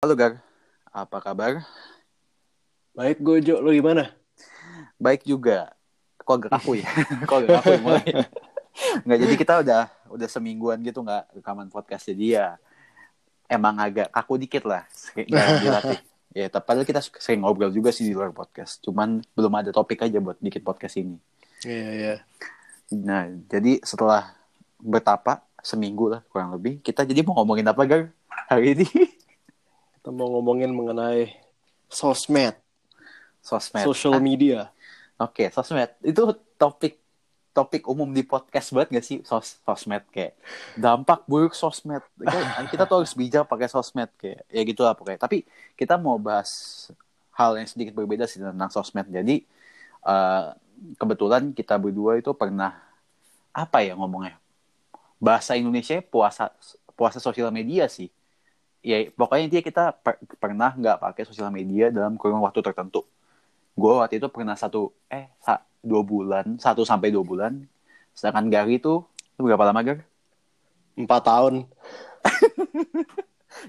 Halo Gar, apa kabar? Baik Gojo, lo gimana? Baik juga. Kok agak kaku ya? Kok agak kaku mulai? Nggak, jadi kita udah udah semingguan gitu nggak rekaman podcast jadi ya emang agak kaku dikit lah. Nggak dilatih. Ya, tapi padahal kita sering ngobrol juga sih di luar podcast. Cuman belum ada topik aja buat bikin podcast ini. Iya, iya. Nah, jadi setelah bertapa seminggu lah kurang lebih, kita jadi mau ngomongin apa Gar hari ini? Kita mau ngomongin mengenai sosmed, Sosmed. social Ah, media. Oke, sosmed. Itu topik topik umum di podcast banget gak sih? Sos sosmed kayak dampak buruk sosmed. Kayak kita tuh harus bijak pakai sosmed kayak ya gitulah pokoknya. Tapi kita mau bahas hal yang sedikit berbeda sih tentang sosmed. Jadi eh, kebetulan kita berdua itu pernah apa ya ngomongnya? Bahasa Indonesia puasa puasa sosial media sih ya pokoknya dia kita per- pernah nggak pakai sosial media dalam kurun waktu tertentu gue waktu itu pernah satu eh sa- dua bulan satu sampai dua bulan sedangkan Gary itu berapa lama Gar? Empat tahun.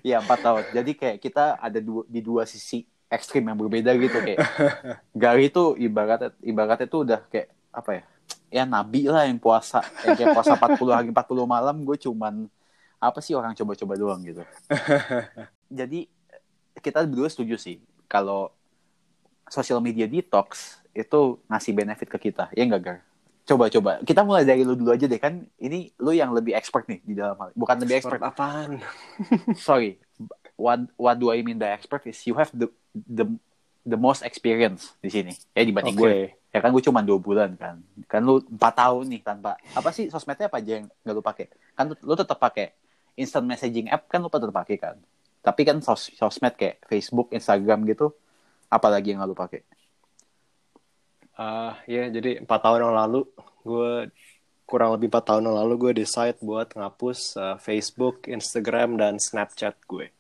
Iya empat tahun jadi kayak kita ada dua, di dua sisi ekstrim yang berbeda gitu kayak Gary itu ibaratnya ibaratnya itu udah kayak apa ya ya nabi lah yang puasa yang kayak puasa 40 hari 40 malam gue cuman apa sih orang coba-coba doang gitu? Jadi kita berdua setuju sih kalau social media detox itu ngasih benefit ke kita. Ya enggak Gar? Coba-coba kita mulai dari lu dulu aja deh. Kan ini lu yang lebih expert nih di dalam hal bukan lebih expert Expert. apaan? sorry. What what do I mean by expert is you have the the the most experience di sini. Ya dibanding Oke. gue. Ya kan gue cuma dua bulan kan. Kan lu empat tahun nih tanpa apa sih sosmednya apa aja yang nggak lu pakai? Kan lu, lu tetap pakai instant messaging app kan lu tetap pakai kan tapi kan sos sosmed kayak Facebook Instagram gitu apalagi yang lu pakai Ah, ya jadi empat tahun yang lalu gue kurang lebih empat tahun yang lalu gue decide buat ngapus uh, Facebook, Instagram dan Snapchat gue.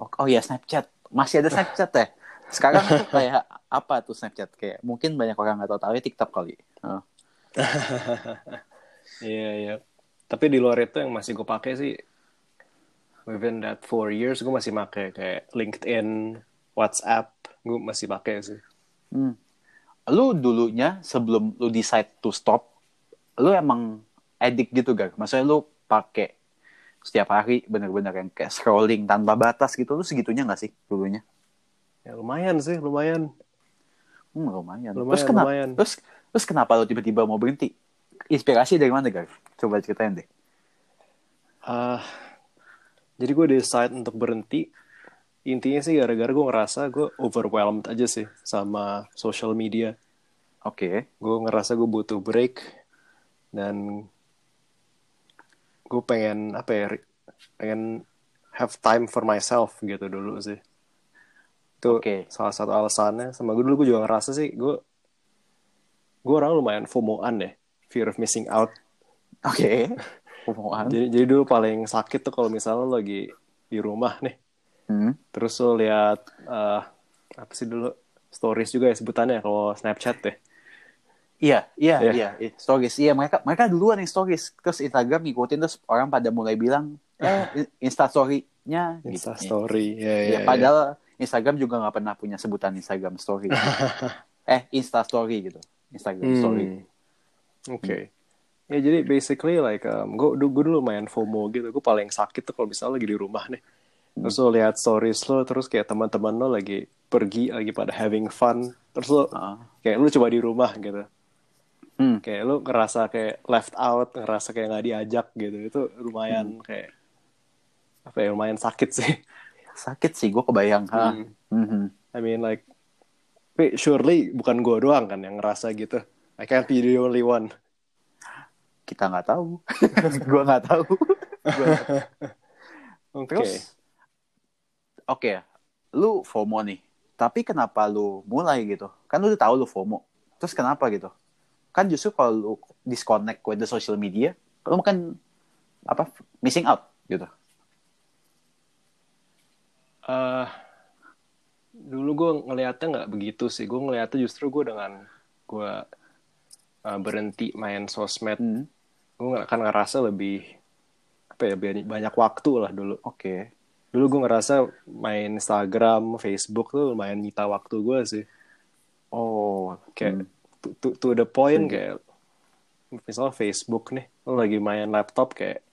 oh, oh ya Snapchat masih ada Snapchat ya sekarang tuh kayak apa tuh Snapchat kayak mungkin banyak orang nggak tahu tahu TikTok kali Oh. Iya iya. Tapi di luar itu yang masih gue pakai sih within that four years gue masih pakai kayak LinkedIn, WhatsApp gue masih pakai sih. Hmm. Lu dulunya sebelum lu decide to stop, lu emang addict gitu gak? Maksudnya lu pakai setiap hari bener-bener yang kayak scrolling tanpa batas gitu, lu segitunya gak sih dulunya? Ya lumayan sih, lumayan. Hmm, lumayan. Lumayan, terus kenapa? lumayan. Terus, terus kenapa lu tiba-tiba mau berhenti? Inspirasi dari mana gak? Coba ceritain deh. Ah, jadi gue decide untuk berhenti. Intinya sih gara-gara gue ngerasa gue overwhelmed aja sih sama social media. Oke. Gue ngerasa gue butuh break dan gue pengen apa ya? Pengen have time for myself gitu dulu sih. Itu Oke. salah satu alasannya. Sama gue dulu gue juga ngerasa sih gue gue orang lumayan FOMO-an deh, fear of missing out. Oke. Omongan. Jadi jadi dulu paling sakit tuh kalau misalnya lo lagi di rumah nih, Hmm. terus lo lihat eh, apa sih dulu stories juga ya sebutannya kalau Snapchat deh. Iya, iya, Iya. iya, iya. Stories. Iya, mereka mereka duluan yang stories. Terus Instagram ngikutin terus orang pada mulai bilang, eh, Insta story-nya gitu. Insta story, ya, ya, Ya, padahal Instagram juga nggak pernah punya sebutan Instagram Story. eh, Insta Story gitu. Instagram Hmm. Story. Oke. Ya jadi basically like um, gue gue dulu main FOMO gitu. Gue paling sakit tuh kalau misalnya lagi di rumah nih. Terus lo lihat stories lo, terus kayak teman-teman lo lagi pergi, lagi pada having fun. Terus lo Heeh. kayak lo coba di rumah gitu. Hmm. Kayak lo ngerasa kayak left out, ngerasa kayak nggak diajak gitu. Itu lumayan kayak apa ya lumayan sakit sih. Sakit sih, gue kebayang. Ha. Hmm. Mhm. I mean like, surely bukan gue doang kan yang ngerasa gitu. I can't be the only one. Kita nggak tahu. gue nggak tahu. Gua nggak tahu. Oke. Terus, oke, lu FOMO nih. Tapi kenapa lu mulai gitu? Kan lu udah tahu lu FOMO. Terus kenapa gitu? Kan justru kalau lu disconnect with the social media, lu kan apa missing out gitu. eh dulu gue ngelihatnya nggak begitu sih. Gue ngelihatnya justru gue dengan gue uh, berhenti main sosmed, Hmm. gue akan ngerasa lebih apa ya banyak, banyak waktu lah dulu. Oke. dulu gue ngerasa main Instagram Facebook tuh lumayan nyita waktu gue sih Oh, kayak hmm. to, to, to the point Setuju. kayak misalnya Facebook nih lo lagi main laptop kayak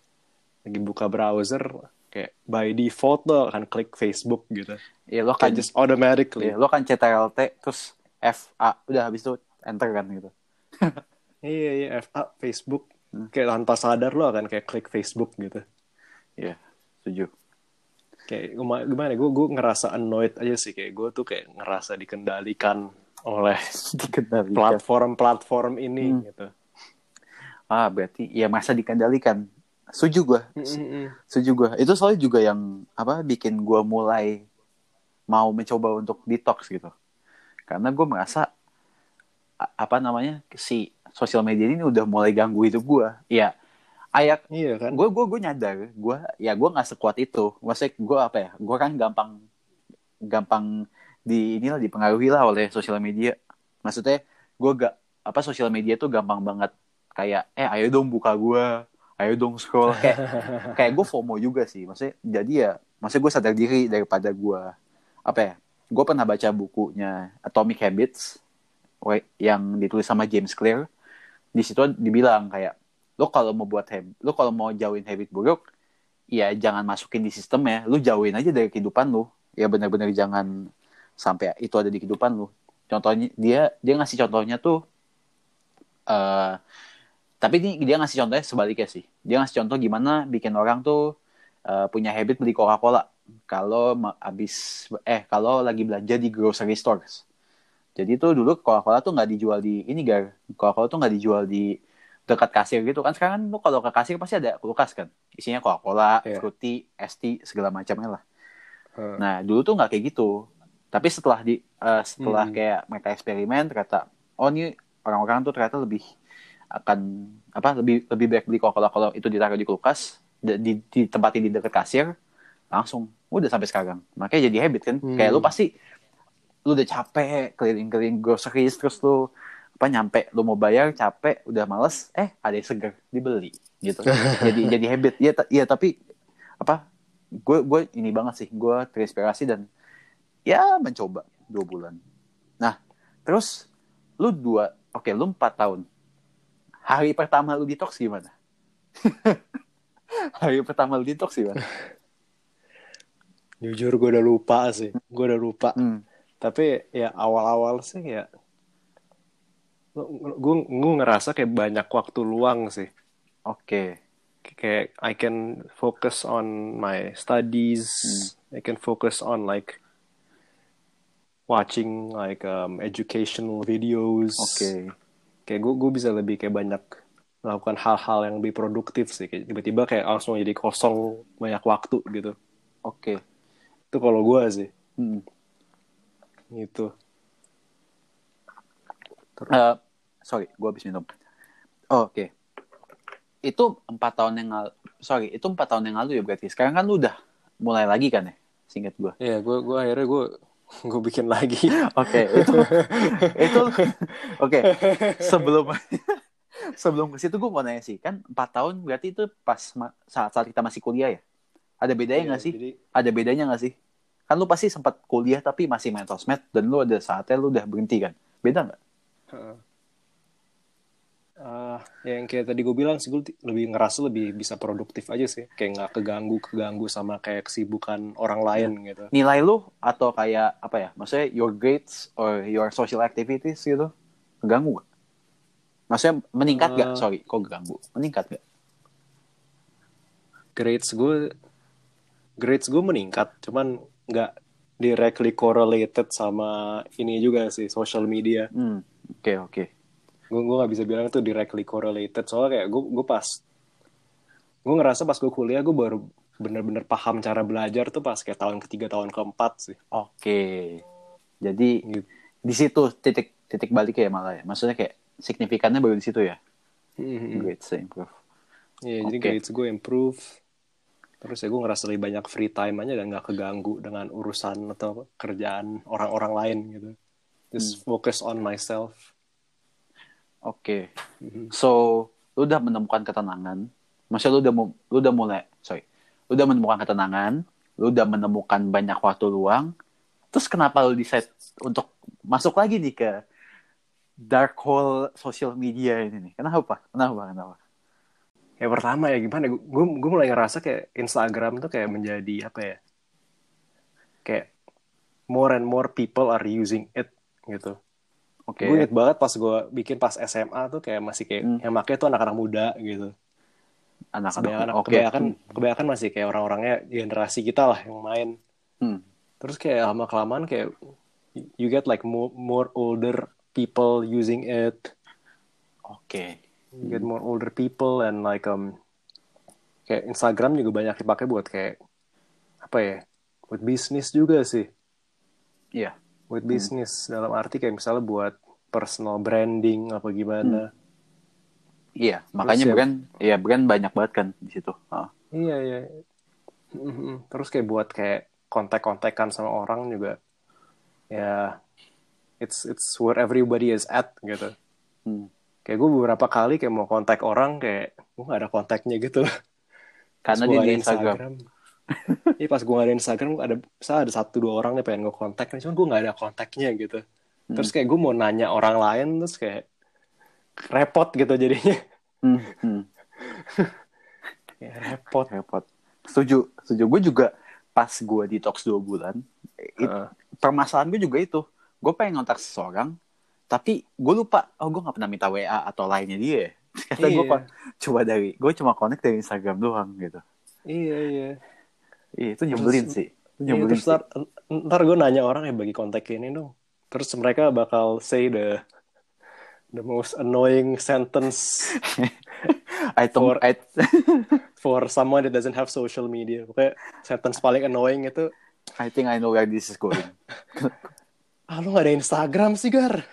lagi buka browser kayak by default lo akan klik Facebook gitu ya lo kan just automatically ya, lo kan CTRL-T terus F A udah habis itu enter kan gitu. Iya iya FA Facebook Hmm. kayak tanpa sadar lo akan kayak klik Facebook gitu Iya, setuju. kayak gimana gimana gue gue ngerasa annoyed aja sih kayak gue tuh kayak ngerasa dikendalikan oleh Dikendalikan. platform-platform ini Hmm. gitu Ah, berarti ya masa dikendalikan. Setuju. Mm-mm. Setuju gua. Itu soalnya juga yang apa bikin gua mulai mau mencoba untuk detox gitu. Karena gue merasa apa namanya si sosial media ini udah mulai ganggu hidup gua. Iya. Ayak iya kan? gue gue gue nyadar gue ya gue nggak sekuat itu. Maksudnya gue apa ya gue kan gampang gampang di inilah dipengaruhi lah oleh sosial media. Maksudnya gue gak apa sosial media tuh gampang banget kayak eh ayo dong buka gue ayo dong scroll. Kayak kayak gue FOMO juga sih. Maksudnya jadi ya maksudnya gue sadar diri daripada gue apa ya gue pernah baca bukunya Atomic Habits yang ditulis sama James Clear di situ dibilang kayak lo kalau mau buat habit lo kalau mau jauhin habit buruk ya jangan masukin di sistem ya lu jauhin aja dari kehidupan lu ya benar-benar jangan sampai itu ada di kehidupan lu contohnya dia dia ngasih contohnya tuh eh tapi ini dia ngasih contohnya sebaliknya sih. Dia ngasih contoh gimana bikin orang tuh eh, punya habit beli Coca-Cola. Kalau habis eh kalau lagi belanja di grocery stores jadi tuh dulu Coca-Cola tuh nggak dijual di ini gar Coca-Cola tuh nggak dijual di dekat kasir gitu kan sekarang kan lu kalau ke kasir pasti ada kulkas kan isinya Coca-Cola, Iya. Fruity, ST segala macamnya lah. Heeh. Nah dulu tuh nggak kayak gitu. Tapi setelah di eh, setelah Hmm. kayak mereka eksperimen ternyata oh ini orang-orang tuh ternyata lebih akan apa lebih lebih baik beli Coca-Cola kalau itu ditaruh di kulkas di, di, ditempatin di dekat kasir langsung udah sampai sekarang. Makanya jadi habit kan. Hmm. Kayak lu pasti lu udah capek keliling-keliling groceries terus lu apa nyampe lu mau bayar capek udah males eh ada yang seger dibeli gitu. Jadi jadi habit. Ya ya tapi apa gue gue ini banget sih gue terinspirasi dan ya mencoba dua bulan. Nah terus lu dua oke lu empat tahun. Hari pertama lu detox gimana? Hari pertama lu detox gimana? Jujur gue udah lupa sih. Gue udah lupa. Hmm. Tapi ya awal-awal sih ya gue gue ngerasa kayak banyak waktu luang sih. Oke. Kayak I can focus on my studies I can focus on like watching like um, educational videos. Oke. Kayak gue gue bisa lebih kayak banyak melakukan hal-hal yang lebih produktif sih. Kayak tiba-tiba kayak langsung jadi kosong banyak waktu gitu. Oke. Itu kalau gue sih. Hmm. Gitu Eh, sorry, gue habis minum. Oh, Oke. Itu empat tahun yang lalu. Sorry, itu empat tahun yang lalu ya berarti. Sekarang kan lu udah mulai lagi kan ya? Singkat gue. Iya, gue gue akhirnya gue gue bikin lagi. Oke, itu itu oke. Sebelum sebelum ke situ gue mau nanya sih, kan empat tahun berarti itu pas saat saat kita masih kuliah ya? Ada bedanya nggak sih? Jadi Ada bedanya nggak sih? Kan lu pasti sempat kuliah tapi masih main sosmed dan lu ada saatnya lu udah berhenti kan? Beda nggak? Heeh. Ah, yang kayak tadi gue bilang sih gue lebih ngerasa lebih bisa produktif aja sih kayak nggak keganggu keganggu sama kayak kesibukan orang lain gitu nilai lu atau kayak apa ya maksudnya your grades or your social activities gitu keganggu gak? maksudnya meningkat gak? Eh. sorry kok ganggu meningkat gak? grades gue grades gue meningkat cuman nggak directly correlated sama ini juga sih social media. Hmm oke oke. Gue gue nggak bisa bilang itu directly correlated. Soalnya kayak gue gue pas gue ngerasa pas gue kuliah gue baru bener-bener paham cara belajar tuh pas kayak tahun ketiga tahun keempat sih. Oke. Jadi gitu. di situ titik titik balik ya malah ya. Maksudnya kayak signifikannya baru di situ ya? Mhm. grades improve. Iya, jadi Oke. grades gue improve. Terus ya gue ngerasa lebih banyak free time aja dan gak keganggu dengan urusan atau kerjaan orang-orang lain gitu. Just focus on myself. oke Mhm. so lu udah menemukan ketenangan maksudnya lu udah lu udah mulai sorry lu udah menemukan ketenangan lu udah menemukan banyak waktu luang, terus kenapa lu decide untuk masuk lagi nih ke dark hole social media ini nih? Kenapa? Kenapa? Kenapa? Ya pertama ya gimana? Gue gue mulai ngerasa kayak Instagram tuh kayak menjadi apa ya? Kayak more and more people are using it gitu. Oke. Gue inget banget pas gue bikin pas SMA tuh kayak masih kayak Hmm. yang makanya tuh anak-anak muda gitu. Anak-anak. Kebanyakan, Oke. kebanyakan, kebanyakan masih kayak orang-orangnya generasi kita lah yang main. Hmm. Terus kayak lama kelamaan kayak you get like more, more older people using it. Oke. You get more older people and like um kayak Instagram juga banyak dipakai buat kayak apa ya? Buat bisnis juga sih. Iya. Buat bisnis dalam arti kayak misalnya buat personal branding apa gimana. Iya, makanya ya- brand, iya brand banyak banget kan di situ. Ah. Iya iya. Mhm. Terus kayak buat kayak kontak-kontakan sama orang juga ya it's it's where everybody is at gitu. Hmm. Kayak gue beberapa kali kayak mau kontak orang kayak gue gak ada kontaknya gitu. Karena dia di Instagram. Iya pas gue gak ada Instagram ada misalnya ada satu dua orang nih pengen gue kontak nih, cuman gue gak ada kontaknya gitu. Terus kayak gue mau nanya orang lain terus kayak repot gitu jadinya. Hmm, hmm. Ya, repot. Repot. Setuju, setuju. Gue juga pas gue detox dua bulan, it- Heeh. permasalahan gue juga itu. Gue pengen ngontak seseorang, tapi gue lupa. Oh, gue gak pernah minta WA atau lainnya dia. Kata gue Iya. coba dari, gue cuma connect dari Instagram doang gitu. Iya iya. Iya, itu nyebelin Terus- sih. Itu Iya, nyebelin terus sih. ntar, ntar gue nanya orang ya bagi kontak ini dong. Terus mereka bakal say the the most annoying sentence I don't, for- I, for someone that doesn't have social media. Pokoknya sentence paling annoying itu, I think I know where this is going. ah lu gak ada Instagram sih Gar?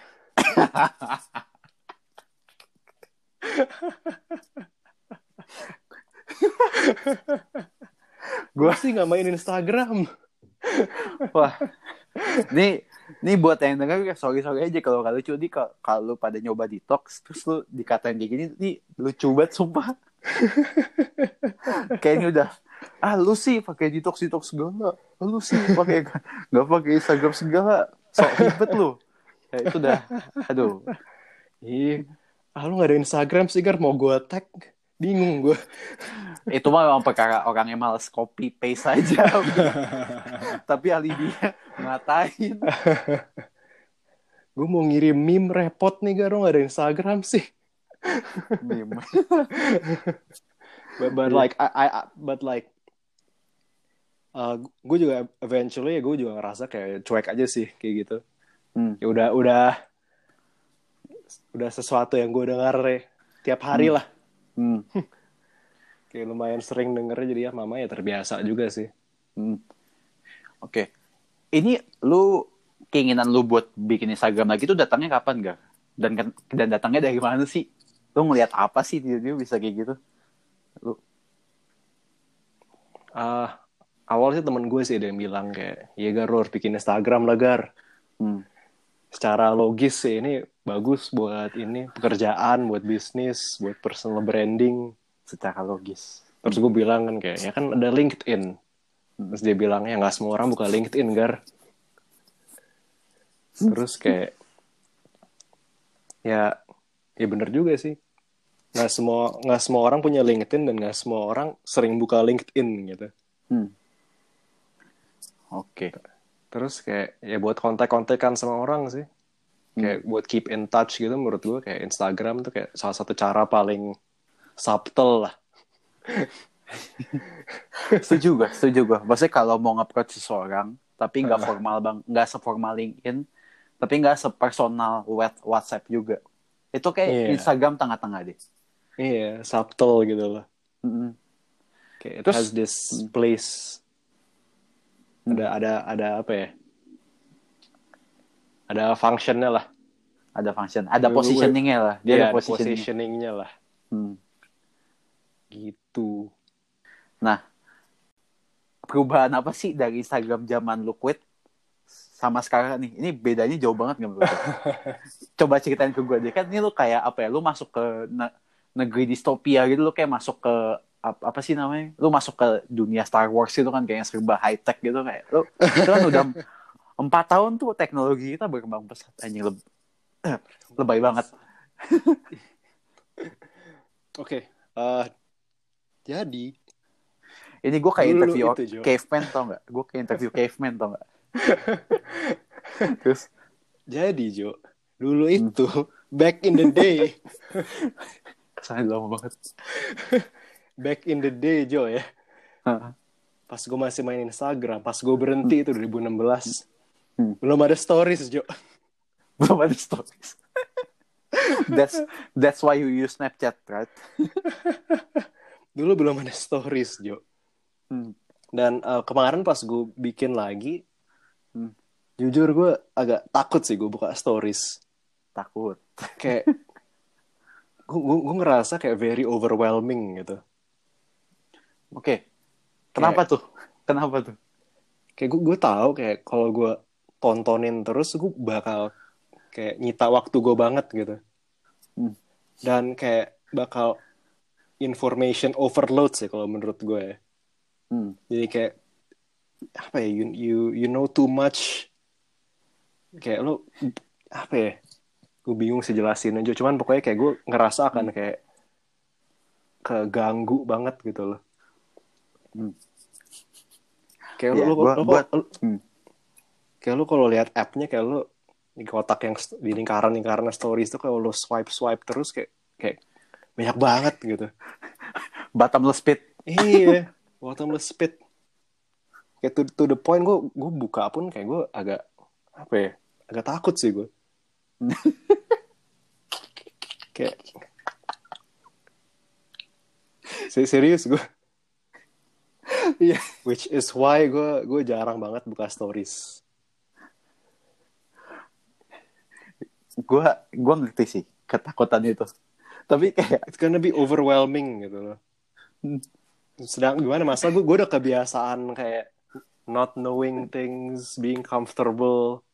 Gue sih gak main Instagram. Wah, nih, nih buat yang denger sorry sorry aja kalau kalau lucu nih kalau- pada nyoba detox terus lu dikatain kayak gini nih lucu banget sumpah. Kayaknya udah ah lu sih pakai detox detox segala, lu sih pakai nggak pakai Instagram segala, sok ribet lu. Ya, itu udah, aduh, Ih, ah lu gak ada Instagram sih Gar? Mau gue tag? Bingung gue. itu mah memang perkara orang yang males copy paste aja. Tapi alibinya ngatain. Gue mau ngirim meme repot nih Gar, lu gak ada Instagram sih. Meme. but, but like I, I I- but like uh, gue juga eventually gue juga ngerasa kayak cuek aja sih kayak gitu Hmm. ya udah udah udah sesuatu yang gue dengar ya, tiap hari lah Hmm. kayak lumayan sering dengernya jadi ya mama ya terbiasa juga sih Hmm. Oke. Ini lu keinginan lu buat bikin Instagram lagi tuh datangnya kapan gak? Dan kan- dan datangnya dari mana sih? Lu ngeliat apa sih dia, dia bisa kayak gitu? Lu ah awal sih temen gue sih ada yang bilang kayak ya gar lu harus bikin Instagram lah gar hmm. Secara logis sih ini bagus buat ini pekerjaan buat bisnis buat personal branding secara logis. Terus gue bilang kan kayak, ya kan ada LinkedIn. Terus dia bilang, ya nggak semua orang buka LinkedIn, Gar. Terus kayak, ya, ya bener juga sih. Nggak semua, nggak semua orang punya LinkedIn dan nggak semua orang sering buka LinkedIn gitu. Hmm. Oke. Terus kayak, ya buat kontak-kontakan sama orang sih. Kayak buat keep in touch gitu menurut gue kayak Instagram tuh kayak salah satu cara paling subtle lah. Setuju gue, setuju gue. Maksudnya kalau mau nge-approach seseorang, tapi nggak formal bang, nggak seformal LinkedIn, tapi nggak sepersonal web- WhatsApp juga. Itu kayak Iya. Instagram tengah-tengah deh. Iya, subtle gitu loh. Mm-mm. Kayak it Terus- has this place. Ada ada ada apa ya? Ada functionnya lah. Ada function, ada positioningnya lah. Dia Iya, ada ada positioning. positioningnya lah. Hmm. Gitu. Nah, perubahan apa sih dari Instagram zaman lu quit sama sekarang nih? Ini bedanya jauh banget nggak? Coba ceritain ke gue deh. Kan ini lu kayak apa ya? Lu masuk ke ne- negeri distopia gitu. Lu kayak masuk ke apa sih namanya? Lu masuk ke dunia Star Wars itu kan kayak serba high tech gitu kayak lu itu kan udah empat tahun tuh teknologi kita berkembang pesat. Anjing leb- lebay banget. Oke. eh, jadi ini gue kayak interview itu, caveman tau nggak? Gue kayak interview caveman tau nggak? Terus? Jadi Jo, dulu itu back in the day, kesannya lama banget back in the day Jo ya. Hah. Pas gue masih main Instagram, pas gue berhenti itu 2016. Hmm. Belum ada stories Jo. belum ada stories that's that's why you use Snapchat right Dulu belum ada stories Jo. Hmm. Dan eh, kemarin pas gue bikin lagi, Hmm. jujur gue agak takut sih gue buka stories. takut Kayak gue, gue ngerasa kayak very overwhelming gitu. Oke kenapa tuh kenapa tuh Kayak gue, gue tahu kayak kalau gue tontonin terus gue bakal kayak nyita waktu gue banget gitu. Hmm. Dan kayak bakal information overload sih kalau menurut gue ya. Hmm. Jadi kayak apa ya you you you know too much kayak lu apa ya gue bingung sih jelasin aja cuman pokoknya kayak gue ngerasa akan kayak keganggu banget gitu loh Hmm. kayak Iya, lu, lu, gua- lu- gua- lu- hmm. kayak lu kalau lihat appnya kayak lu di kotak yang di lingkaran lingkaran stories tuh kalau lu swipe swipe terus kayak kayak banyak banget gitu. Bottomless pit iya bottomless pit kayak to, to the point gue gue buka pun kayak gue agak apa ya agak takut sih gue kayak Se- serius gue Iya. which is why gue gue jarang banget buka stories gue gue ngerti sih ketakutan itu tapi kayak it's gonna be overwhelming gitu loh Hmm. sedang gimana masa gue gue udah kebiasaan kayak not knowing things being comfortable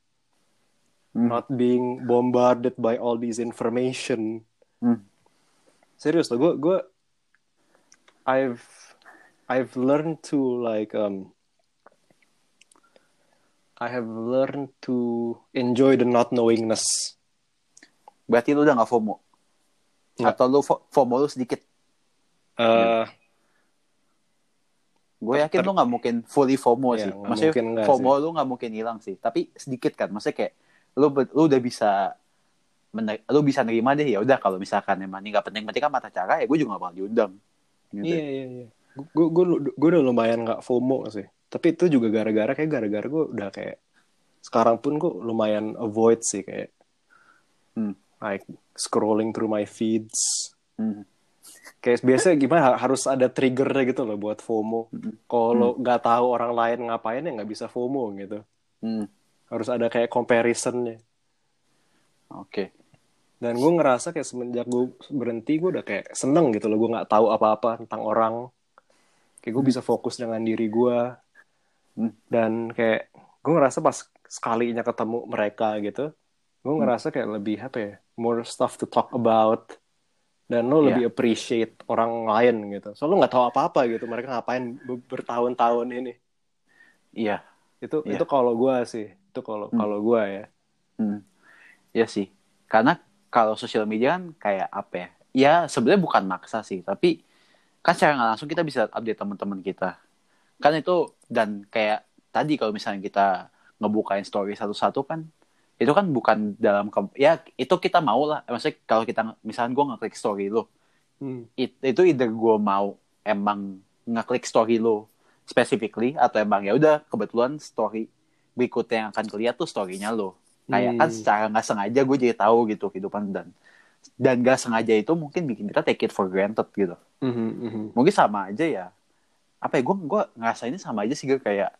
Hmm. not being bombarded by all these information Hmm. serius loh gue gue I've I've learned to like um I have learned to enjoy the not knowingness. Berarti lu udah gak FOMO? Nggak. atau lu fo- FOMO lu sedikit? Eh, gue yakin lu gak mungkin fully FOMO Iya, sih. nggak maksudnya mungkin nggak FOMO lu gak mungkin hilang sih. Tapi sedikit kan maksudnya kayak lu lu udah bisa lu bisa nerima deh ya udah kalau misalkan emang ini gak penting penting kan mata cara ya gue juga gak bakal diundang. Gitu. Iya iya iya. Gue gue gue udah lumayan nggak FOMO sih. Tapi itu juga gara-gara kayak gara-gara gue udah kayak sekarang pun gue lumayan avoid sih kayak Hmm. like scrolling through my feeds. Hmm. Kayak biasa gimana ha- harus ada triggernya gitu loh buat FOMO. Hmm. Kalau nggak tahu orang lain ngapain ya nggak bisa FOMO gitu. Hmm. Harus ada kayak comparisonnya. oke Dan gue ngerasa kayak semenjak gue berhenti gue udah kayak seneng gitu loh. Gue nggak tahu apa-apa tentang orang. Kayak gue bisa fokus dengan diri gue. Hmm. Dan kayak gue ngerasa pas sekalinya ketemu mereka gitu. Gue ngerasa kayak lebih apa ya. More stuff to talk about. Dan lo Iya. lebih appreciate orang lain gitu. Soalnya lo nggak tahu apa-apa gitu. Mereka ngapain be- bertahun-tahun ini. iya Itu Iya. itu kalau gue sih. Itu kalau Hmm. kalau gue ya. Hmm. Iya sih. Karena kalau sosial media kan kayak apa ya? Ya sebenarnya bukan maksa sih, tapi kan secara nggak langsung kita bisa update teman-teman kita. Kan itu dan kayak tadi kalau misalnya kita ngebukain story satu-satu kan itu kan bukan dalam ya itu kita mau lah. Maksudnya kalau kita misalnya gue ngeklik story lo, Hmm. it- itu either gue mau emang ngeklik story lo specifically atau emang ya udah kebetulan story berikutnya yang akan kelihatan tuh storynya lo kayak kan Hmm. secara nggak sengaja gue jadi tahu gitu kehidupan dan dan gak sengaja itu mungkin bikin kita take it for granted gitu Mhm, mhm. mungkin sama aja ya apa ya gue gue ngerasainnya sama aja sih gue kayak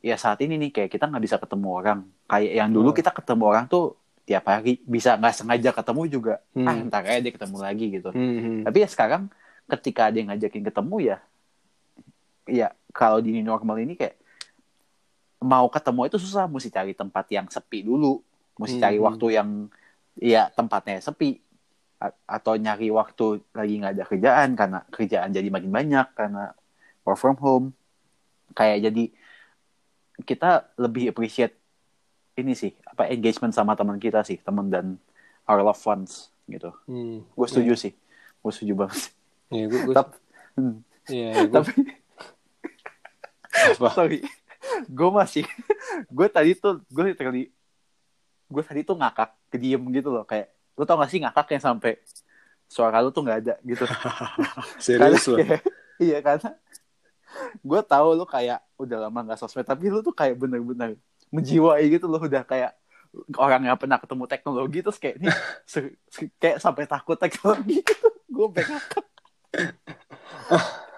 ya saat ini nih kayak kita nggak bisa ketemu orang kayak yang dulu Hmm. kita ketemu orang tuh tiap hari bisa nggak sengaja ketemu juga Hmm. ah ntar aja dia ketemu lagi gitu Mhm. tapi ya sekarang ketika ada yang ngajakin ketemu ya ya kalau di new normal ini kayak mau ketemu itu susah mesti cari tempat yang sepi dulu mesti cari Hmm. waktu yang ya tempatnya sepi. A- atau nyari waktu lagi nggak ada kerjaan karena kerjaan jadi makin banyak karena work from home. Kayak jadi kita lebih appreciate ini sih apa engagement sama teman kita sih teman dan our loved ones gitu. Hmm. gue setuju sih. Gue setuju banget Iya, gue, gue, tapi iya, gue, tapi sorry. Gue masih gue tadi tuh gue literally gue tadi tuh ngakak kediem gitu loh. Kayak lu tau gak sih ngakak yang sampai suara lu tuh nggak ada gitu. Serius loh. iya karena gue tahu lu kayak udah lama nggak sosmed tapi lu tuh kayak bener-bener menjiwai gitu loh. Udah kayak orang yang pernah ketemu teknologi terus kayak ini kayak sampai takut teknologi gitu. Gue pengen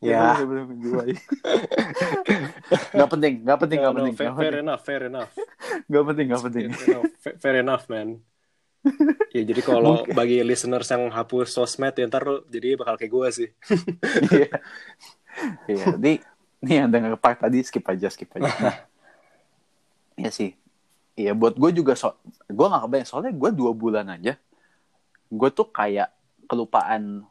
Ya. bener-bener menjiwai nggak penting nggak penting nggak No, no, penting fair, nggak fair penting enough, fair enough. nggak penting nggak penting You know, fa- fair enough, man. ya jadi kalau bagi listeners yang hapus sosmed ya ntar lu jadi bakal kayak gue sih. Iya. Iya, jadi nih yang denger part tadi skip aja, skip aja. Iya sih. Iya, buat gue juga so, gue gak kebayang soalnya gue dua bulan aja, gue tuh kayak kelupaan,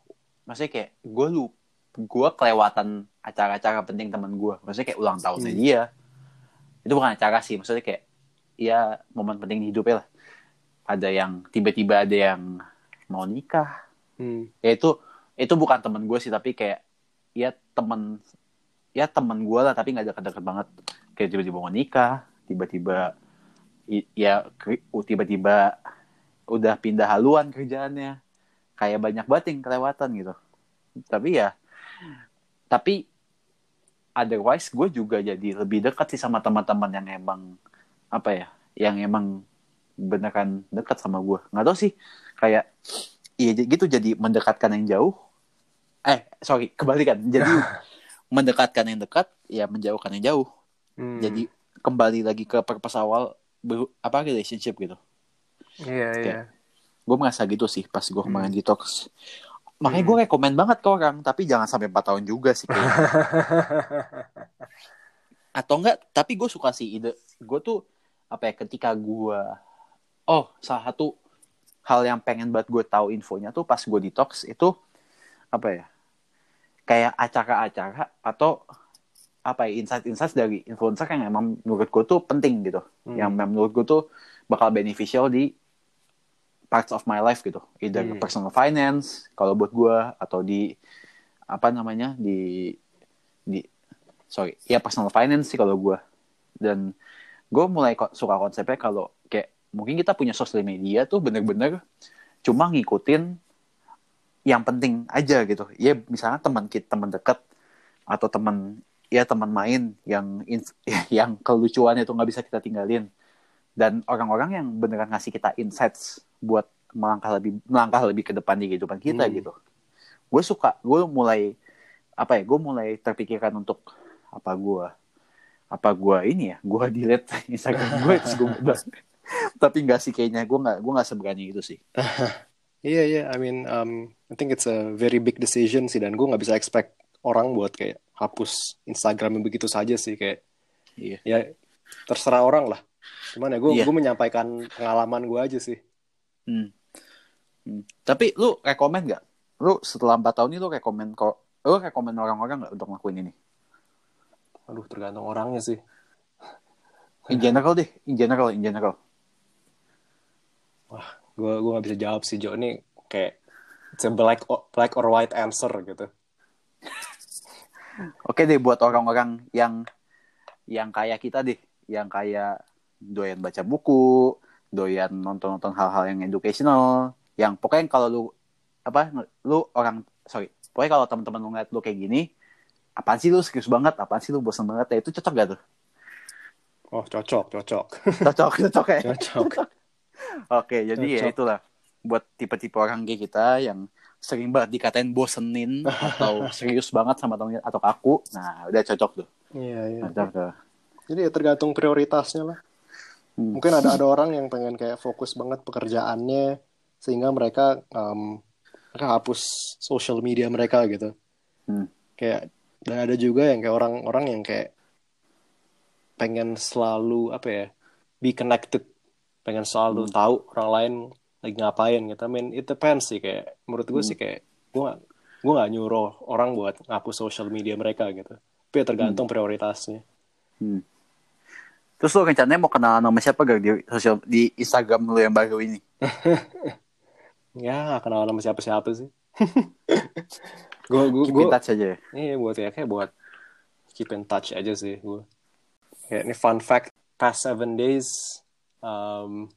maksudnya kayak gue lu, gue kelewatan acara-acara penting teman gue, maksudnya kayak ulang tahunnya Hmm. dia. Itu bukan acara sih, maksudnya kayak ya momen penting di hidupnya lah. Ada yang tiba-tiba ada yang mau nikah, Hmm. ya itu itu bukan temen gue sih tapi kayak ya temen ya temen gue lah tapi nggak deket-deket banget kayak tiba-tiba mau nikah tiba-tiba ya tiba-tiba udah pindah haluan kerjaannya kayak banyak banget yang kelewatan gitu tapi ya tapi otherwise gue juga jadi lebih dekat sih sama teman-teman yang emang apa ya yang emang beneran dekat sama gue nggak tahu sih kayak iya gitu jadi mendekatkan yang jauh eh sorry kebalikan jadi mendekatkan yang dekat ya menjauhkan yang jauh Hmm. jadi kembali lagi ke purpose awal ber- apa relationship gitu Iya, iya. gue merasa gitu sih pas gue kemarin Hmm. detox makanya gue rekomend banget ke orang tapi jangan sampai 4 tahun juga sih atau enggak tapi gue suka sih ide gue tuh apa ya ketika gue oh salah satu hal yang pengen banget gue tahu infonya tuh pas gue detox itu apa ya kayak acara-acara atau apa ya insight-insight dari influencer yang emang menurut gue tuh penting gitu. Hmm. yang menurut gue tuh bakal beneficial di parts of my life gitu. Either Hmm. personal finance kalau buat gue atau di apa namanya di di sorry ya personal finance sih kalau gue dan gue mulai ko- suka konsepnya kalau kayak mungkin kita punya sosial media tuh bener-bener cuma ngikutin yang penting aja gitu. Ya misalnya teman kita teman dekat atau teman ya teman main yang yang kelucuannya tuh nggak bisa kita tinggalin. Dan orang-orang yang beneran ngasih kita insights buat melangkah lebih melangkah lebih ke depan di kehidupan kita Hmm. gitu gue suka gue mulai apa ya gue mulai terpikirkan untuk apa gue apa gue ini ya gue delete Instagram gue terus gue tapi nggak sih kayaknya gue nggak gue nggak seberani itu sih Iya, iya. I mean, um, I think it's a very big decision sih, dan gue nggak bisa expect orang buat kayak hapus Instagramnya begitu saja sih, kayak iya ya terserah orang lah. Cuman ya gue Iya. gue menyampaikan pengalaman gue aja sih. Hmm. Hmm. Tapi lu rekomend nggak? Lu setelah 4 tahun ini lu rekomend kok lu rekomend orang-orang nggak untuk ngelakuin ini? Aduh, tergantung orangnya sih. In general deh, in general, in general. Gue gue nggak bisa jawab sih, Jo. Ini kayak it's a black or, black or white answer gitu. Oke deh buat orang-orang yang yang kayak kita deh, yang kayak doyan baca buku, doyan nonton-nonton hal-hal yang educational, yang pokoknya kalau lu apa lu orang sorry, pokoknya kalau teman-teman lu ngeliat lu kayak gini, apaan sih lu serius banget, apaan sih lu bosan banget, ya itu cocok gak tuh? Oh, cocok, cocok. Cocok, cocok ya? Cocok. Oke, jadi ya Cocok. itulah buat tipe-tipe orang kayak kita yang sering banget dikatain bosenin atau serius banget sama temen atau kaku. Nah, udah cocok tuh. Iya, iya. Cocok tuh. Jadi ya tergantung prioritasnya lah. Hmm. Mungkin ada ada orang yang pengen kayak fokus banget pekerjaannya sehingga mereka um, mereka hapus social media mereka gitu. Hmm. Kayak dan ada juga yang kayak orang-orang yang kayak pengen selalu apa ya be connected, pengen selalu Hmm. tahu orang lain lagi ngapain gitu. I mean, it depends sih kayak menurut gue sih kayak gue gue gak nyuruh orang buat ngapus social media mereka gitu. Tapi ya tergantung prioritasnya. Hmm. Terus lo rencananya mau kenal nama siapa gak di sosial di Instagram lo yang baru ini? Ya gak kenal sama siapa-siapa sih. gue gue Keep gue in touch aja ya. Iya buat ya kayak buat keep in touch aja sih gue. Kayak ini fun fact past seven days um,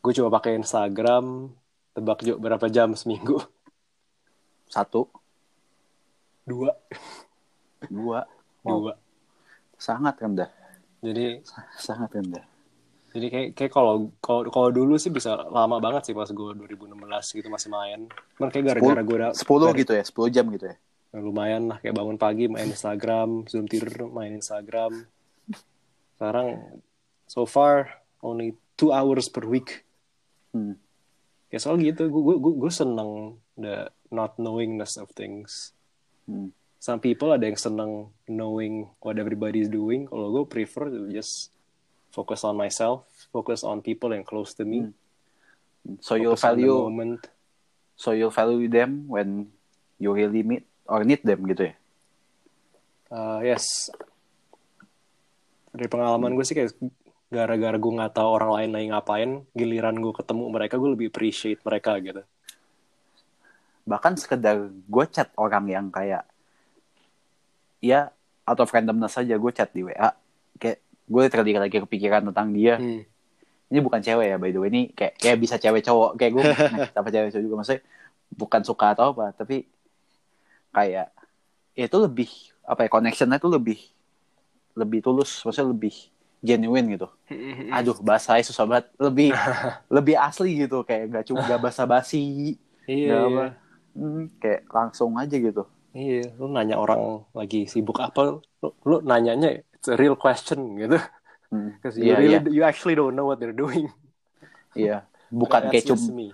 gue coba pakai Instagram tebak juga berapa jam seminggu Satu, dua dua, Wow, dua sangat rendah, jadi sangat rendah. jadi kayak kayak kalau kalau kalau dulu sih bisa lama banget sih pas gue 2016 gitu masih main kayak gara-gara gue udah Sepuluh gara- gitu ya, sepuluh jam gitu ya. lumayan lah kayak bangun pagi main Instagram zoom tidur main Instagram sekarang so far only two hours per week Hmm. ya soal gitu gue gue gue seneng the not knowingness of things Hmm. Some people ada yang seneng knowing what everybody is doing. Kalau gue prefer to just focus on myself focus on people yang close to me. So focus on the value, moment. so you'll value them when you really meet or need them gitu ya. Uh, yes. Dari pengalaman gue sih kayak gara-gara gue nggak tahu orang lain lagi ngapain giliran gue ketemu mereka gue lebih appreciate mereka gitu. Bahkan sekedar gue chat orang yang kayak ya out of randomness saja gue chat di WA kayak gue literally lagi kepikiran tentang dia. Hmm. ini bukan cewek ya by the way. Ini kayak kayak bisa cewek cowok. Kayak gue apa cewek cowok juga. Maksudnya bukan suka atau apa tapi kayak ya itu lebih apa ya connectionnya itu lebih lebih tulus. Maksudnya lebih genuine gitu. Aduh bahasanya susah banget. Lebih lebih asli gitu. Kayak nggak cuma nggak basa basi iya Nggak iya. apa. kayak langsung aja gitu iya lu nanya orang lagi sibuk apa lu, lu nanyanya it's a real question gitu. Hmm. because you Iya, really iya. you actually don't know what they're doing. Iya bukan That's kayak cum just me.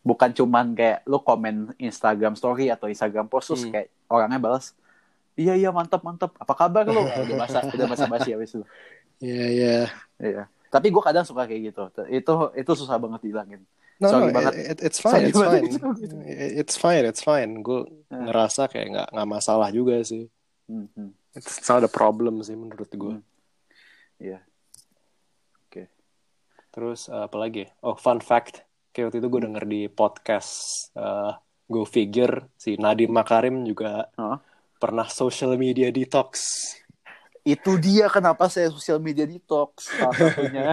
bukan cuman kayak lu komen Instagram story atau Instagram post terus Hmm. kayak orangnya balas iya iya mantap mantap apa kabar lu? Udah bahasa udah bahasa basi habis itu. Iya iya. Iya. Tapi gue kadang suka kayak gitu. Itu itu susah banget dihilangin No, Sorry no, banget. it, it- it's fine, Sorry it's fine. It's fine, it's fine. Gue Hmm. ngerasa kayak nggak nggak masalah juga sih. Hmm, hmm. It's not a problem sih menurut gue. Hmm. iya oke Terus uh, apa lagi? Oh, fun fact. Kayak waktu itu gue denger di podcast uh, Go Figure si Nadiem Makarim juga Hah? pernah social media detox. itu dia kenapa saya sosial media detox salah satunya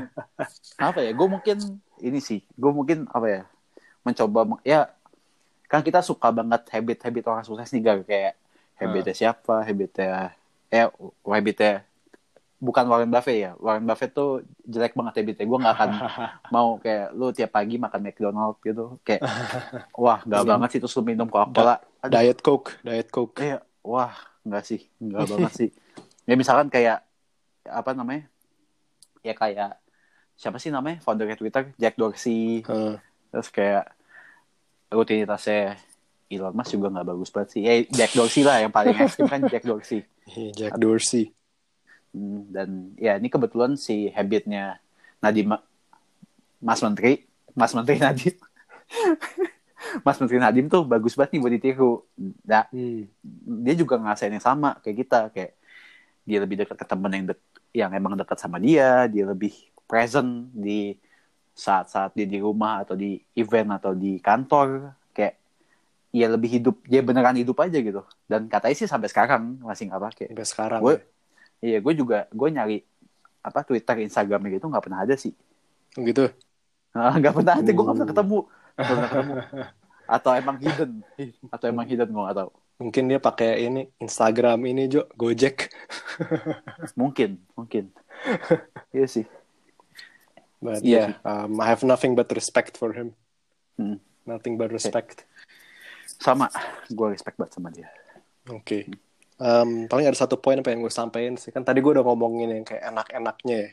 apa ya gue mungkin ini sih gue mungkin apa ya mencoba ya kan kita suka banget habit-habit orang sukses nih Gar. kayak habitnya siapa habitnya eh habitnya bukan Warren Buffett ya. Warren Buffett tuh jelek banget habitnya. Gue nggak akan mau kayak lu tiap pagi makan McDonald gitu. Kayak wah nggak Minum. banget sih terus lu minum Coca-Cola. Aduh, Diet Coke, Diet Coke. kayak wah nggak sih nggak banget sih. Ya misalkan kayak apa namanya ya kayak siapa sih namanya? Founder Twitter Jack Dorsey. Uh, terus kayak rutinitasnya Elon Musk juga nggak bagus banget sih. Ya Jack Dorsey lah yang paling ekstrim kan Jack Dorsey. Jack Dorsey. Hmm, dan ya ini kebetulan si habitnya Nadiem Mas Menteri. Mas Menteri Nadiem. Mas Menteri Nadiem tuh bagus banget nih buat ditiru. Nah, Hmm. dia juga ngerasain yang sama kayak kita kayak dia lebih dekat ke temen yang dek yang emang dekat sama dia dia lebih present di saat-saat dia di rumah atau di event atau di kantor kayak ya lebih hidup dia beneran hidup aja gitu. Dan katanya sih sampai sekarang masih nggak pakai Sampai sekarang. gue iya gue juga gue nyari apa Twitter Instagram gitu nggak pernah ada sih. Ya. Gitu. Nggak pernah ada gue nggak pernah ketemu. Nggak pernah ketemu. Atau emang hidden. Atau emang hidden gue nggak tahu. Mungkin dia pakai ini Instagram ini Jo, Gojek. mungkin mungkin. Iya sih But yeah, um, I have nothing but respect for him. Hmm. Nothing but respect. sama gue respect banget sama dia Oke. Um, paling ada satu poin apa yang gue sampaikan sih kan tadi gue udah ngomongin yang kayak enak-enaknya ya.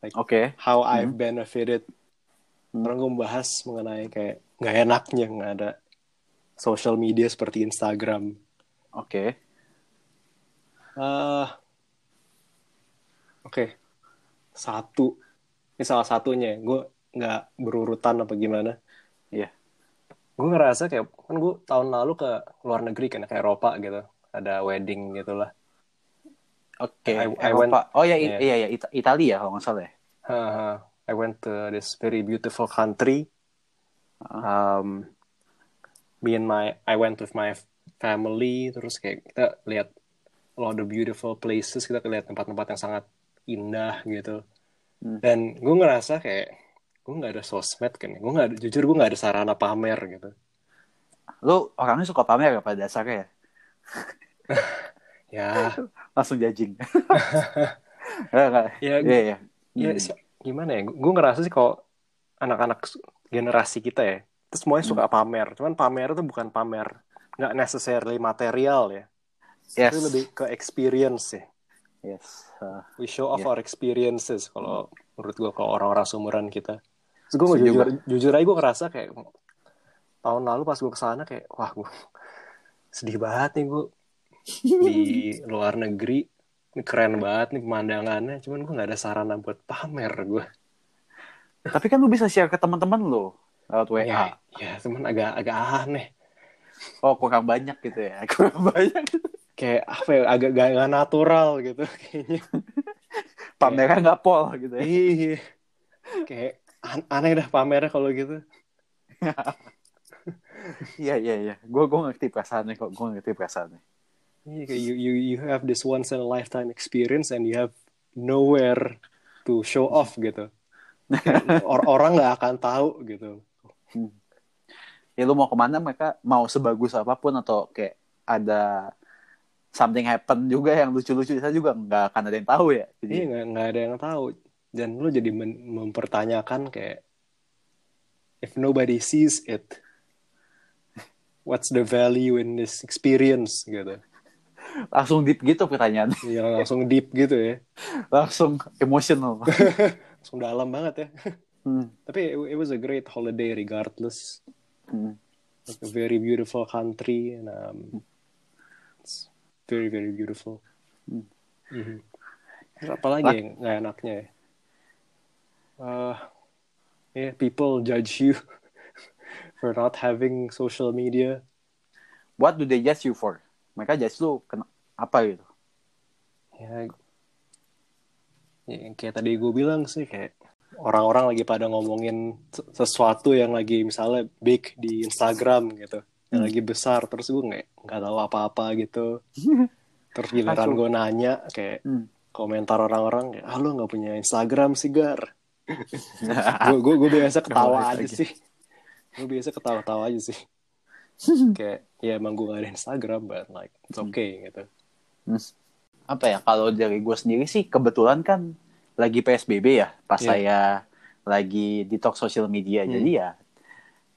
Like oke how I've benefited. Hmm. Gue membahas mengenai kayak nggak enaknya nggak ada social media seperti Instagram. oke Eh, Oke. Satu. Ini salah satunya. Gue nggak berurutan apa gimana. Iya. Gue ngerasa kayak kan gue tahun lalu ke luar negeri kan ke Eropa gitu. Ada wedding gitu lah. Oke, I- I Eropa. oh ya, yeah. iya iya Ita- Italia kalau nggak salah ya. I went to this very beautiful country. Um, me and my I went with my family terus kayak kita lihat a lot of beautiful places kita lihat tempat-tempat yang sangat indah gitu Hmm. dan gue ngerasa kayak gue nggak ada sosmed kan gue nggak jujur gue nggak ada sarana pamer gitu Lu orangnya suka pamer ya pada dasarnya ya? ya Langsung enggak. ya Iya, iya. ya Hmm. gimana ya gue ngerasa sih kalau anak-anak generasi kita ya itu semuanya suka pamer cuman pamer itu bukan pamer nggak necessarily material ya Yes. itu lebih ke experience ya Yes. Uh, we show off Yeah. our experiences kalau menurut gue kalau orang-orang seumuran kita Terus gue Setuju jujur, jujur aja gue ngerasa kayak tahun lalu pas gue ke sana kayak wah gue sedih banget nih gue di luar negeri ini keren banget nih pemandangannya cuman gue nggak ada sarana buat pamer gue tapi kan lu bisa share ke teman-teman lu lewat WA. ya ya cuman agak agak aneh Oh, kurang banyak gitu ya. Kurang banyak. Kayak apa ya agak gak, gak natural gitu kayaknya Pamernya nggak pol gitu ya. iya kayak an- aneh dah pamernya kalau gitu Iya, iya, iya. Gue gue ngerti perasaannya kok. Gue ngerti perasaannya. Iya, kayak you, you you have this once in a lifetime experience and you have nowhere to show off gitu. Or- orang nggak akan tahu gitu. Ya lu mau ke mana mereka mau sebagus apa pun atau kayak ada something happen juga yang lucu-lucu saya juga nggak akan ada yang tahu ya. Jadi Iya nggak nggak ada yang tahu. Dan lu jadi mempertanyakan kayak if nobody sees it, what's the value in this experience gitu. langsung deep gitu pertanyaan. Yang langsung deep gitu ya, langsung emotional. langsung dalam banget ya. Hmm. Tapi it, it was a great holiday regardless. Hmm. It's a very beautiful country and um, it's very very beautiful. Hmm. Mhm. Terus Apalagi yang nggak enaknya ya? Uh, yeah, people judge you for not having social media. What do they judge you for? Mereka judge lu kena apa gitu? Ya, ya yang kayak tadi gue bilang sih kayak orang-orang lagi pada ngomongin se- sesuatu yang lagi misalnya big di Instagram gitu, yang Hmm. lagi besar terus gue nggak nggak tahu apa-apa gitu. Terus giliran gue nanya kayak Hmm. komentar orang-orang kayak, ah lu nggak punya Instagram sih gar. gue gue gue biasa ketawa aja sih. Gue biasa ketawa-tawa aja sih. kayak ya emang gue gak ada Instagram, but like it's okay gitu. apa ya kalau dari gue sendiri sih kebetulan kan lagi PSBB ya pas Iya. saya lagi detox sosial media Hmm. jadi ya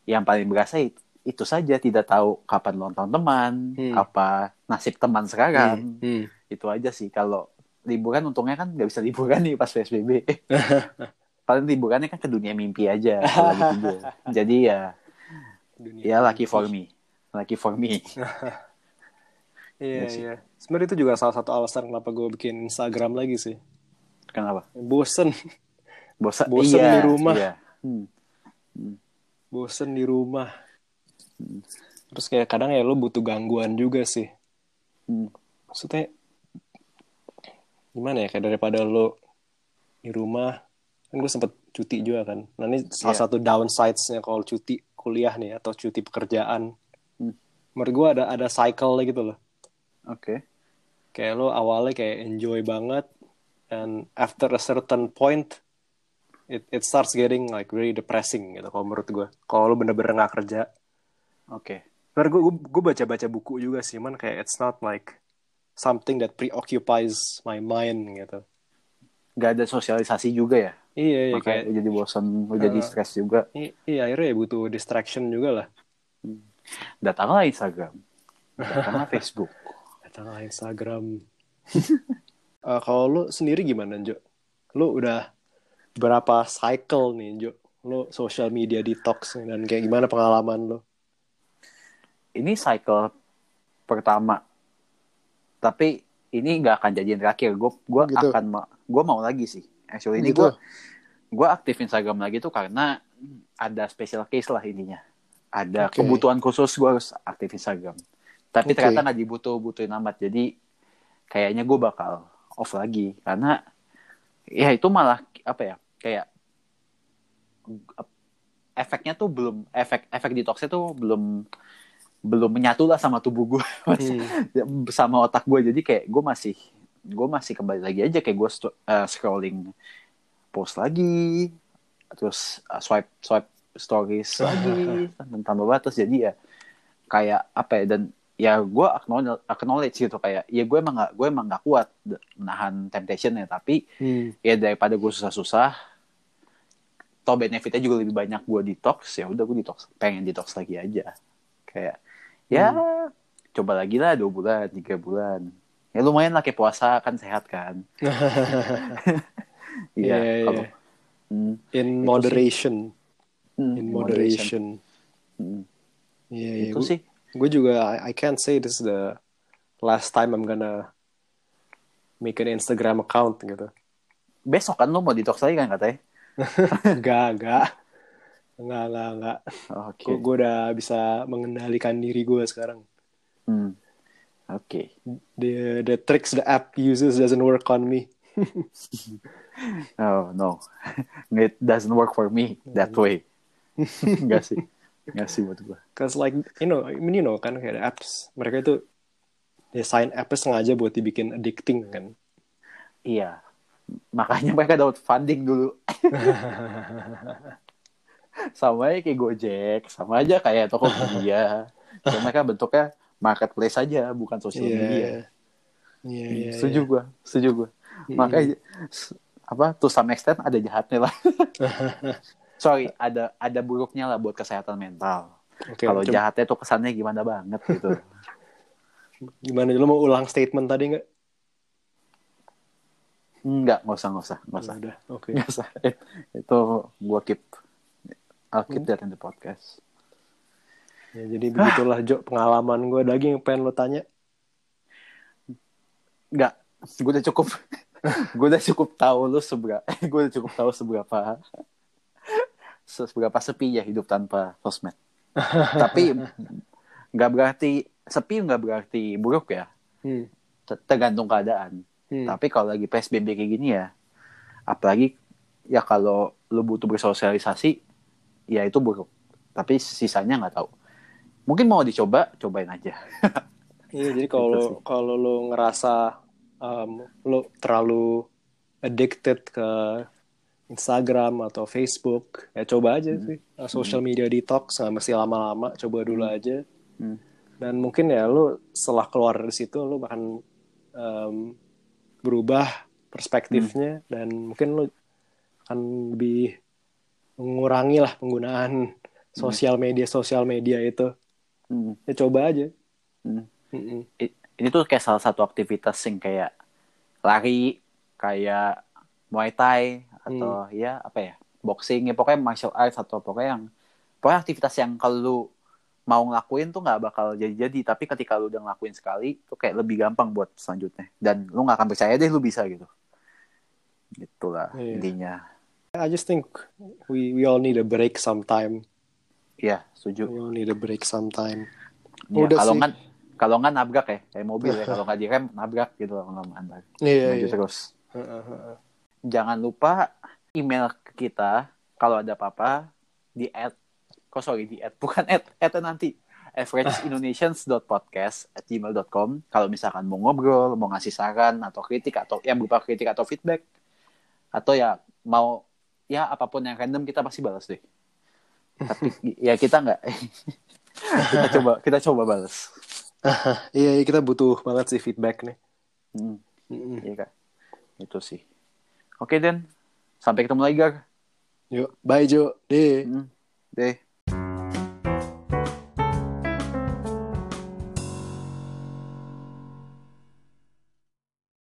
yang paling berasa itu, itu saja tidak tahu kapan ulang tahun teman Hmm. apa nasib teman sekarang Hmm. itu aja sih kalau liburan untungnya kan nggak bisa liburan nih pas PSBB paling liburannya kan ke dunia mimpi aja jadi ya Dunia ya lucky for me lucky for me Iya, Iya iya. Sebenarnya itu juga salah satu alasan kenapa gue bikin Instagram lagi sih. kenapa Bosen, bosan Bosan iya, di rumah. iya. Hmm. bosen di rumah. Terus kayak kadang ya lo butuh gangguan juga sih. Hmm. Maksudnya gimana ya kayak daripada lo di rumah kan gue sempet cuti juga kan. Nah ini salah Iya. satu downsides-nya kalau cuti kuliah nih atau cuti pekerjaan. Hmm. Menurut gue ada ada cycle gitu loh. oke kayak lo awalnya kayak enjoy banget and after a certain point it it starts getting like very depressing gitu kalau menurut gue kalau lo bener-bener nggak kerja oke. Karena gue gue baca baca buku juga sih man kayak it's not like something that preoccupies my mind gitu. Nggak ada sosialisasi juga ya? Iya iya makanya kayak lu jadi bosan lu jadi Uh. stres juga. i- iya akhirnya ya butuh distraction juga lah. Datanglah Instagram. Datanglah Facebook. Datanglah Instagram. Eh, kalau lo sendiri gimana Jo lo udah berapa cycle nih Jo lo social media detox nih, dan kayak gimana pengalaman lo ini cycle pertama tapi ini nggak akan jadi yang terakhir gue gue Gitu. akan ma- gue mau lagi sih actually ini Gitu. gue gue aktif Instagram lagi tuh karena ada special case lah intinya ada Oke. kebutuhan khusus gue harus aktif Instagram tapi Oke. ternyata nggak dibutuh butuhin amat jadi kayaknya gue bakal off lagi karena ya itu malah apa ya kayak efeknya tuh belum efek efek detoxnya tuh belum belum menyatu lah sama tubuh gue Hmm. sama otak gue jadi kayak gue masih gue masih kembali lagi aja. Kayak gue scrolling post lagi terus uh, swipe swipe stories lagi tanpa batas. Jadi ya kayak apa ya dan ya gue acknowledge, acknowledge gitu. Kayak ya gue emang gak gue emang gak kuat menahan temptation ya tapi Hmm. ya daripada gue susah-susah toh benefitnya juga lebih banyak gue detox ya udah gue detox pengen detox lagi aja. Kayak ya coba lagi lah dua bulan tiga bulan ya lumayan lah kayak puasa kan sehat kan Iya, iya, kalau iya. hmm, In moderation. hmm, In moderation. Hmm, Iya, iya. itu sih Gue juga, I, I can't say this is the last time I'm gonna make an Instagram account gitu. besok kan lu mau detox lagi kan katanya Enggak, enggak. Enggak, enggak, enggak. oke Gue gue udah bisa mengendalikan diri gue sekarang. Hmm. oke The the tricks the app uses doesn't work on me. oh no it doesn't work for me that way Enggak sih Enggak sih buat gue Cause like you know, I mean you know kan kayak apps mereka itu desain appnya sengaja buat dibikin addicting kan. Iya. Makanya mereka dapat funding dulu. Sama aja kayak Gojek, sama aja kayak Tokopedia. Cuma mereka bentuknya marketplace aja, bukan sosial Iya. media. Iya, iya. setuju gua, setuju gua. Makanya s- apa to some extent ada jahatnya lah. Sorry, ada ada buruknya lah buat kesehatan mental. Oke, Kalau jahatnya tuh kesannya gimana banget gitu. gimana lo mau ulang statement tadi nggak? Enggak, nggak usah, nggak usah, nggak usah. Udah, oke. Nggak usah. Itu gua keep I'll keep that in the podcast. Ya, jadi begitulah Jo pengalaman gue. Yang pengen lo tanya? Enggak, gue udah cukup gue udah cukup tahu lu seberapa gue udah cukup tahu seberapa seberapa sepi ya hidup tanpa sosmed. Tapi nggak berarti sepi nggak berarti buruk ya. Hmm. Ter- Tergantung keadaan. Hmm. Tapi kalau lagi PSBB kayak gini ya, apalagi ya kalau lu butuh bersosialisasi, ya itu buruk. Tapi sisanya nggak tahu. Mungkin mau dicoba, cobain aja. Iya, jadi Gitu kalau sih. kalau lo ngerasa um, lo terlalu addicted ke Instagram atau Facebook, ya coba aja sih. Uh, social media detox nggak mesti lama-lama, coba dulu aja. Hmm. Dan mungkin ya lo setelah keluar dari situ lo akan um, berubah perspektifnya dan mungkin lo akan lebih mengurangi lah penggunaan sosial media sosial media itu. Hmm. Ya coba aja. Hmm. Mm-mm. Ini tuh kayak salah satu aktivitas yang kayak lari, kayak muay thai atau ya apa ya boxing ya pokoknya martial arts atau pokoknya yang pokoknya aktivitas yang kalau lu mau ngelakuin tuh nggak bakal jadi-jadi tapi ketika lu udah ngelakuin sekali tuh kayak lebih gampang buat selanjutnya dan lu nggak akan percaya deh lu bisa gitu gitulah Iya. intinya I just think we we all need a break sometime. ya setuju. We all need a break sometime. Ya, Udah kalau nggak kalau nggak nabrak ya kayak mobil ya. Kalau nggak direm nabrak gitu lama-lama antar Iya, iya. terus. Jangan lupa email ke kita kalau ada apa-apa di at kok sorry di at bukan at at nanti. averageindonesians.podcast at gmail.com kalau misalkan mau ngobrol mau ngasih saran atau kritik atau ya berupa kritik atau feedback atau ya mau ya apa pun yang random kita pasti balas deh. Tapi ya kita nggak. Kita coba kita coba balas. Iya, iya, kita butuh banget sih feedback nih. hmm, iya kak. Itu sih. Oke Den. Sampai ketemu lagi Gar Yuk, bye Jo. Deh. Hmm, deh